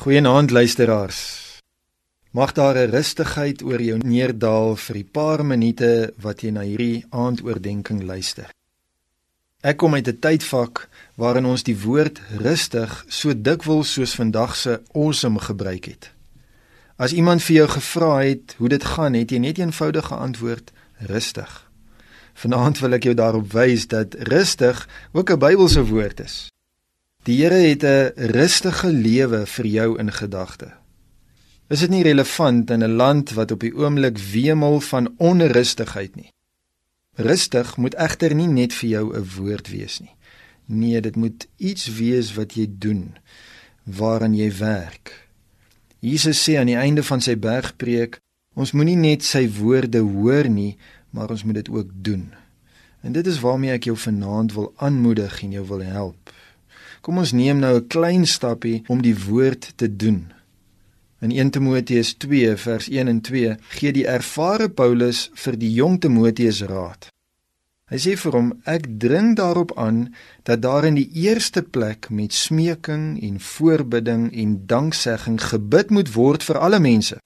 Goeienaand luisteraars. Mag daar 'n rustigheid oor jou neerdal vir die paar minute wat jy na hierdie aandoordenking luister. Ek kom uit 'n tydvak waarin ons die woord rustig so dikwels soos vandag se awesome gebruik het. As iemand vir jou gevra het hoe dit gaan, het jy net eenvoudig geantwoord rustig. Vanaand wil ek jou daarop wys dat rustig ook 'n Bybelse woord is. Die Here het 'n rustige lewe vir jou in gedagte. Is dit nie relevant in 'n land wat op die oomblik wemel van onrustigheid nie? Rustig moet egter nie net vir jou 'n woord wees nie. Nee, dit moet iets wees wat jy doen, waaraan jy werk. Jesus sê aan die einde van sy bergpreek, ons moenie net sy woorde hoor nie, maar ons moet dit ook doen. En dit is waarmee ek jou vanaand wil aanmoedig en jou wil help. Kom ons neem nou 'n klein stappie om die woord te doen. In 1 Timoteus 2 vers 1 en 2 gee die ervare Paulus vir die jong Timoteus raad. Hy sê vir hom: "Ek dring daarop aan dat daar in die eerste plek met smeking en voorbidding en danksegging gebid moet word vir alle mense,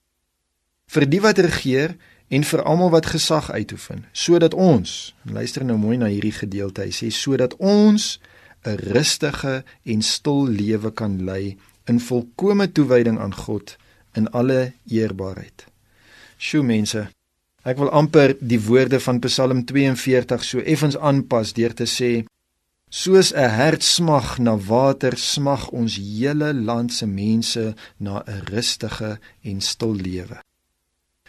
vir die wat regeer en vir almal wat gesag uitoefen, sodat ons, luister nou mooi na hierdie gedeelte, hy sê sodat ons 'n rustige en stil lewe kan lei in volkomme toewyding aan God in alle eerbaarheid. Sjoe mense, ek wil amper die woorde van Psalm 42 so effens aanpas deur te sê soos 'n hert smag na water smag ons hele land se mense na 'n rustige en stil lewe.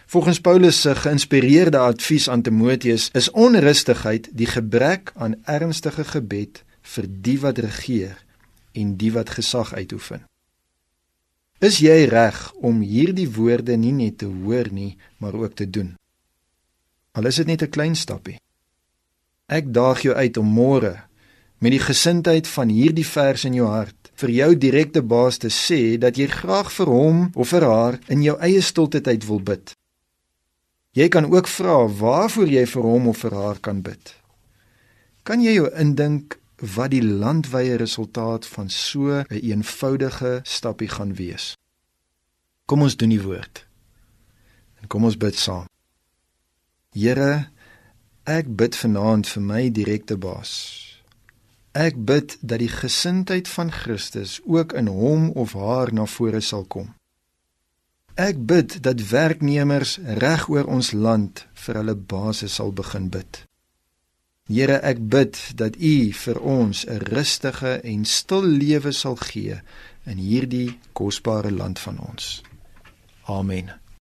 Volgens Paulus se geïnspireerde advies aan Timoteus is onrustigheid die gebrek aan ernstige gebed vir die wat regeer en die wat gesag uitoefen. Is jy reg om hierdie woorde nie net te hoor nie, maar ook te doen? Al is dit net 'n klein stappie. Ek daag jou uit om môre met die gesindheid van hierdie vers in jou hart vir jou direkte baas te sê dat jy graag vir hom of vir haar in jou eie stilte tyd wil bid. Jy kan ook vra waarvoor jy vir hom of vir haar kan bid. Kan jy jou indink wat die landwyse resultaat van so 'n een eenvoudige stappie gaan wees. Kom ons doen die woord. En kom ons bid saam. Here, ek bid vanaand vir my direkte baas. Ek bid dat die gesindheid van Christus ook in hom of haar na vore sal kom. Ek bid dat werknemers reg oor ons land vir hulle basis sal begin bid. Here, ek bid dat U vir ons 'n rustige en stil lewe sal gee in hierdie kosbare land van ons. Amen.